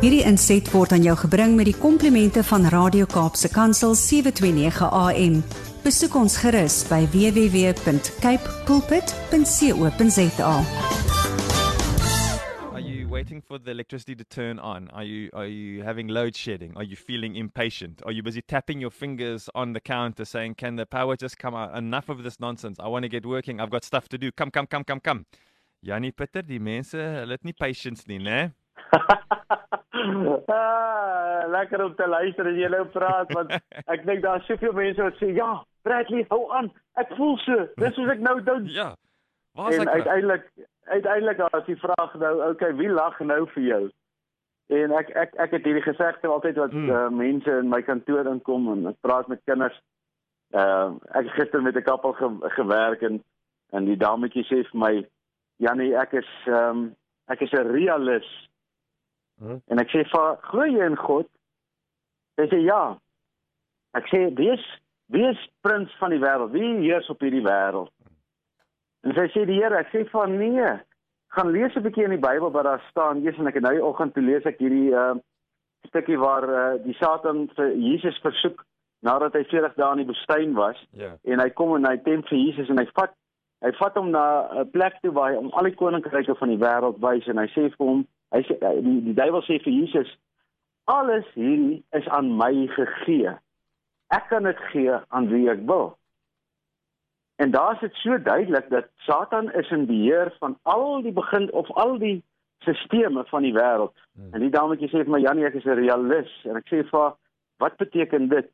Hierdie inset word aan jou gebring met die komplimente van Radio Kaapse Kansel 729 AM. Besoek ons gerus by www.cape pulpit.co.za. Are you waiting for the electricity to turn on? Are you are you having load shedding? Are you feeling impatient? Are you busy tapping your fingers on the counter saying, "Can the power just come out? Enough of this nonsense. I want to get working. I've got stuff to do. Come come come come come." Janie Pieter, die mense, hulle het nie patience nie, né? ah, lekker om te luister as jy nou praat want ek dink daar's soveel mense wat sê ja, Bradley, hou aan. Ek voel so. Dis soos ek nou doen. Ja. Waar is en ek? nou? uiteindelik uiteindelik as die vraag nou, okay, wie lag nou vir jou? En ek ek ek het hierdie gesegde altyd wat Hmm. uh, mense in my kantoor inkom en ek praat met kinders. Uh ek gister met 'n kappel ge, gewerk en en die dametjie sê vir my, "Jannie, ek is ehm um, ek is 'n realis." Huh? En ek sê, "Va, glo jy in God?" Sy sê, "Ja." Ek sê, "Wees wees prins van die wêreld. Wie heers op hierdie wêreld?" En sy sê die Here, ek sê van nee. Gaan lees 'n bietjie in die Bybel wat daar staan. Eers en ek het nou die oggend toe lees ek hierdie uh stukkie waar uh, die Satan vir Jesus versoek nadat hy 40 dae in die woestyn was Ja. en hy kom en hy tempt vir Jesus en hy vat hy vat hom na 'n plek toe waar hy om al die koninkryke van die wêreld wys en hy sê vir hom hy sê die, die duiwel sê vir Jesus alles hierdie is aan my gegee. Ek kan dit gee aan wie ek wil. En daar is dit so duidelik dat Satan is in beheer van al die begin of al die sisteme van die wêreld. Hmm. En die dametjie sê vir my Janie ek is 'n realis en ek sê vir haar wat beteken dit?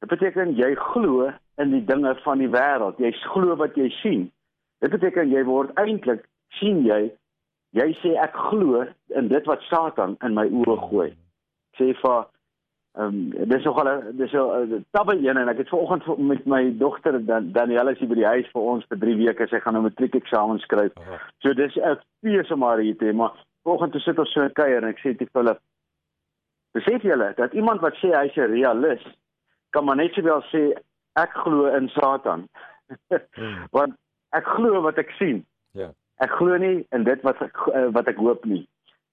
Dit beteken jy glo in die dinge van die wêreld. Jy glo wat jy sien. Dit beteken jy word eintlik sien jy jy sê ek glo in dit wat Satan in my oë gooi. Sê vir Ehm um, dis nogal 'n dis 'n tabbe een en ek het vanoggend met my dogter Dan Danielle is hier by die huis vir ons vir 3 weke. Sy gaan nou matriek eksamen skryf. So dis 'n fees om haar hier te hê, maar vanoggend toe sit ons so 'n kuier en ek sê te Philip, besef julle dat iemand wat sê hy's 'n realis kan maar net sowel sê ek glo in Satan. Hmm. Want ek glo wat ek sien. Ja. Ek glo nie in dit wat ek eh, wat ek hoop nie.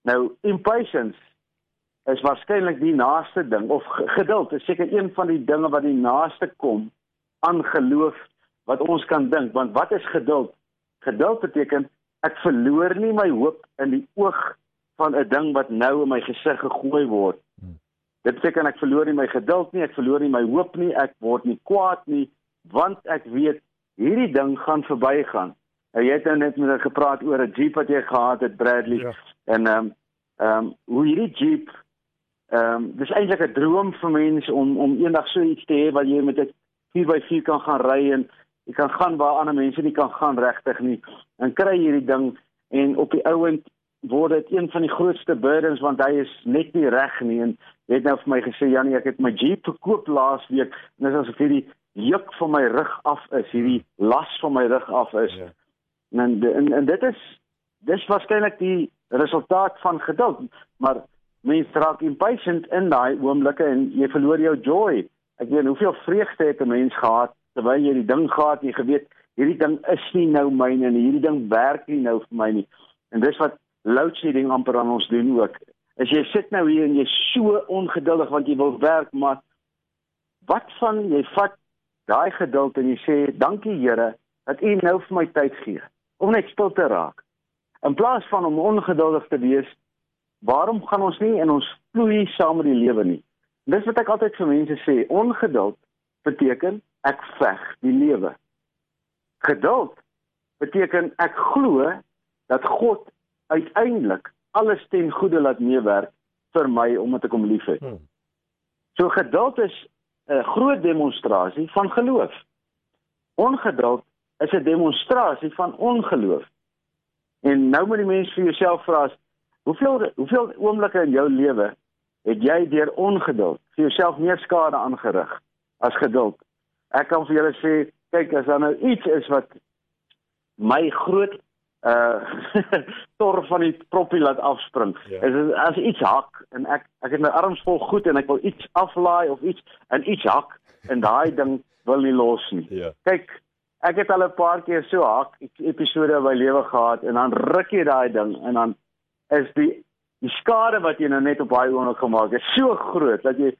Nou impatience is waarskynlik die naaste ding of ge- geduld is seker een van die dinge wat die naaste kom aan geloof wat ons kan dink want wat is geduld? Geduld beteken ek verloor nie my hoop in die oog van 'n ding wat nou in my gesig gegooi word. Hmm. Dit beteken ek verloor nie my geduld nie, ek verloor nie my hoop nie, ek word nie kwaad nie want ek weet hierdie ding gaan verbygaan. Nou jy het nou net met my gepraat oor 'n Jeep wat jy gehad het Bradley Ja. en ehm um, ehm um, hoe hierdie Jeep ehm um, dis eintlik 'n droom vir mense om om eendag so iets te hê waar jy met 'n 4x4 kan gaan ry en jy kan gaan waar ander mense nie kan gaan regtig nie. En kry hierdie ding en op die ouend word dit een van die grootste burdens want hy is net nie reg nie en jy het nou vir my gesê Janie ek het my Jeep verkoop laas week en dis asof hierdie juk van my rug af is, hierdie las van my rug af is. Ja. En, en en dit is dis waarskynlik die resultaat van geduld, maar mense raak impatient in daai oomblikke en jy verloor jou joy. Ek weet hoeveel vreugde het 'n mens gehad terwyl jy die ding gehad jy geweet hierdie ding is nie nou myne nie, hierdie ding werk nie nou vir my nie. En dis wat load shedding amper aan ons doen ook. As jy sit nou hier en jy's so ongeduldig want jy wil werk, maar wat van jy vat daai geduld en jy sê dankie Here dat U nou vir my tyd gee om net stil te raak. In plaas van om ongeduldig te wees, waarom gaan ons nie in ons vloei saam met die lewe nie? Dis wat ek altyd vir mense sê, ongeduld beteken ek veg die lewe. Geduld beteken ek glo dat God uiteindelik alles ten goeie laat meewerk vir my omdat ek hom liefhet. Hmm. So geduld is 'n groot demonstrasie van geloof. Ongeduld is 'n demonstrasie van ongeloof. En nou moet die mens vir jouself vra, hoeveel hoeveel oomblikke in jou lewe het jy deur ongeduld vir jouself meer skade aangerig as geduld? Ek kan vir julle sê, kyk as daar nou iets is wat my groot uh tor van die proppie laat afspring. Ja. Is as iets hak en ek ek het my arms vol goed en ek wil iets aflaai of iets en iets hak en daai ding wil nie los nie. Ja. Kyk, ek het al 'n paar keer so hak episode in my lewe gehad en dan ruk jy daai ding en dan is die die skade wat jy nou net op daai oomblik gemaak het, so groot dat jy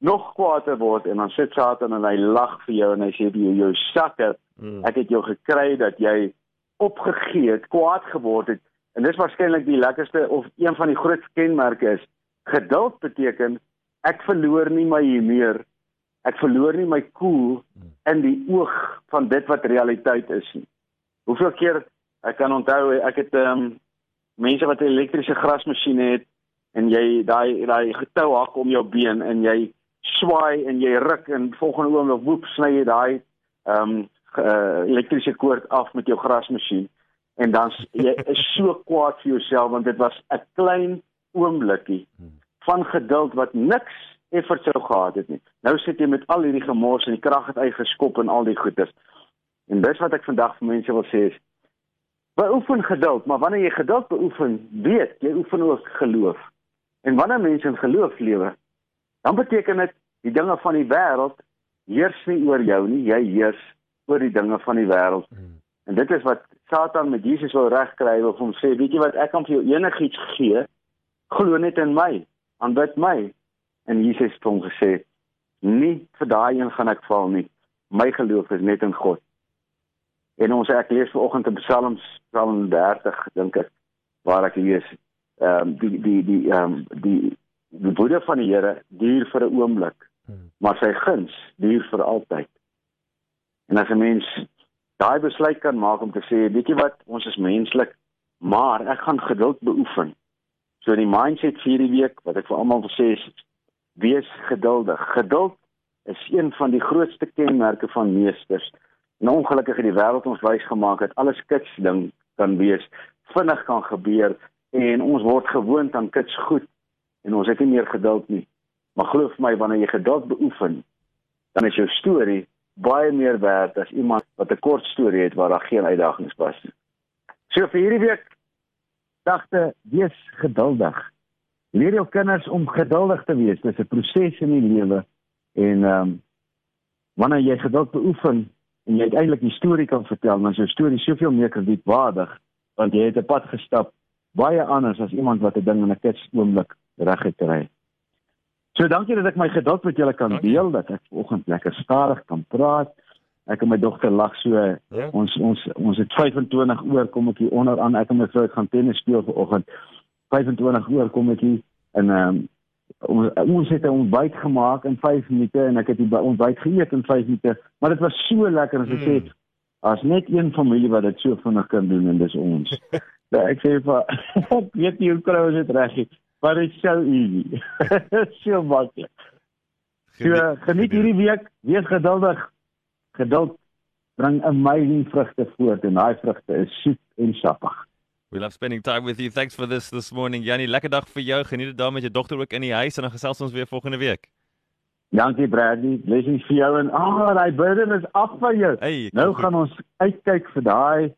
nog kwaader word en dan sit Satan en hy lag vir jou en hy sê jy jou sakke, mm. ek het jou gekry dat jy opgegee het, kwaad geword het en dis waarskynlik die lekkerste of een van die grootste kenmerke is geduld beteken ek verloor nie my humeur ek verloor nie my koel cool in die oog van dit wat realiteit is nie. Hoeveel keer ek kan onthou ek het ehm um, mense wat 'n elektriese grasmasjien het en jy daai daai getou hak om jou been en jy swaai en jy ruk en volgende oomblik woep sny jy daai ehm um, uh, elektriese koord af met jou grasmasjien en dan jy is so kwaad vir jouself want dit was 'n klein oombliekie van geduld wat niks effort sou gehad het nie. Nou sit jy met al hierdie gemors en die krag het uitgeskop en al die goeders. En dis wat ek vandag vir mense wil sê is beoefen geduld, maar wanneer jy geduld beoefen, weet jy oefen ook geloof. En wanneer mense in geloof lewe, dan beteken dit die dinge van die wêreld heers nie oor jou nie, jy heers oor die dinge van die wêreld. Hmm. En dit is wat Satan met Jesus wil regkry wil hom sê, weet jy wat ek kan vir jou enigiets gee, glo net in my aanbid my. En Jesus het hom gesê: "Nie vir daai een gaan ek val nie. My geloof is net in God." En ons ek lees vanoggend in Psalms Psalm 30 dink ek waar ek lees ehm um, die die die ehm um, die die woede van die Here duur vir 'n oomblik, hmm. maar sy guns duur vir altyd. En as 'n mens daai besluit kan maak om te sê, weet jy wat, ons is menslik, maar ek gaan geduld beoefen. So die mindset vir hierdie week wat ek vir almal wil sê is wees geduldig. Geduld is een van die grootste kenmerke van meesters. En ongelukkig het die wêreld ons wys gemaak dat alles kits ding kan wees, vinnig kan gebeur en ons word gewoond aan kits goed en ons het nie meer geduld nie. Maar glo vir my wanneer jy geduld beoefen, dan is jou storie baie meer werd as iemand wat 'n kort storie het waar daar geen uitdagings was nie. So vir hierdie week dagte wees geduldig. Leer jou kinders om geduldig te wees. Dit is 'n proses in die lewe en ehm um, wanneer jy geduld beoefen en jy uiteindelik 'n storie kan vertel, dan is jou storie soveel meer kredietwaardig want jy het 'n pad gestap baie anders as iemand wat 'n ding in 'n kits oomblik reg gekry. So dankie dat ek my geduld met julle kan deel dat ek vanoggend lekker stadig kan praat ek en my dogter lag so ja? ons ons ons het 25 oor kom ek hier onder aan ek en my vrou gaan tennis speel vanoggend 25 oor kom ek hier en ehm um, ons ons het 'n ontbyt gemaak in 5 minute en ek het die ontbyt geëet in 5 minute maar dit was so lekker as ek sê mm. as net een familie wat dit so vinnig kan doen en dis ons. Ja, ek sê vir ek weet nie hoe kry ons dit reg nie maar dit is so easy. So maklik. So, geniet hierdie week wees geduldig. Geduld bring amazing vrugte voort en daai vrugte is soet en sappig. We love spending time with you. Thanks for this this morning. Janie, lekker dag vir jou. Geniet dit daar met jou dogter ook in die huis en dan gesels ons weer volgende week. Dankie Bradley. Blessings vir jou en ah, oh, daai burden is af vir jou. Hey, nou gaan goed. ons uitkyk vir daai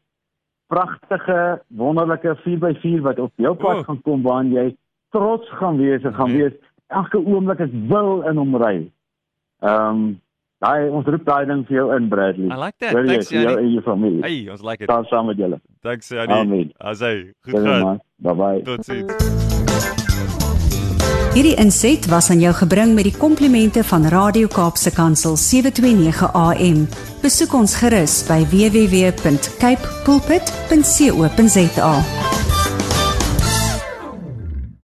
pragtige, wonderlike 4x4 wat op jou pad oh. gaan kom waarin jy trots gaan wees en gaan nee. wees elke oomblik is wil in hom ry. Ehm um, Daai ons roep daai ding vir jou in Bradley. I like that. Wil Thanks jy, jou en jou familie. Hey, ons like it. Staan saam met julle. Thanks Janie. Asai. Goed gaan. Bye bye. Totsiens. Hierdie inset was aan jou gebring met die komplimente van Radio Kaapse Kansel 729 AM. Besoek ons gerus by www.cape pulpit.co.za.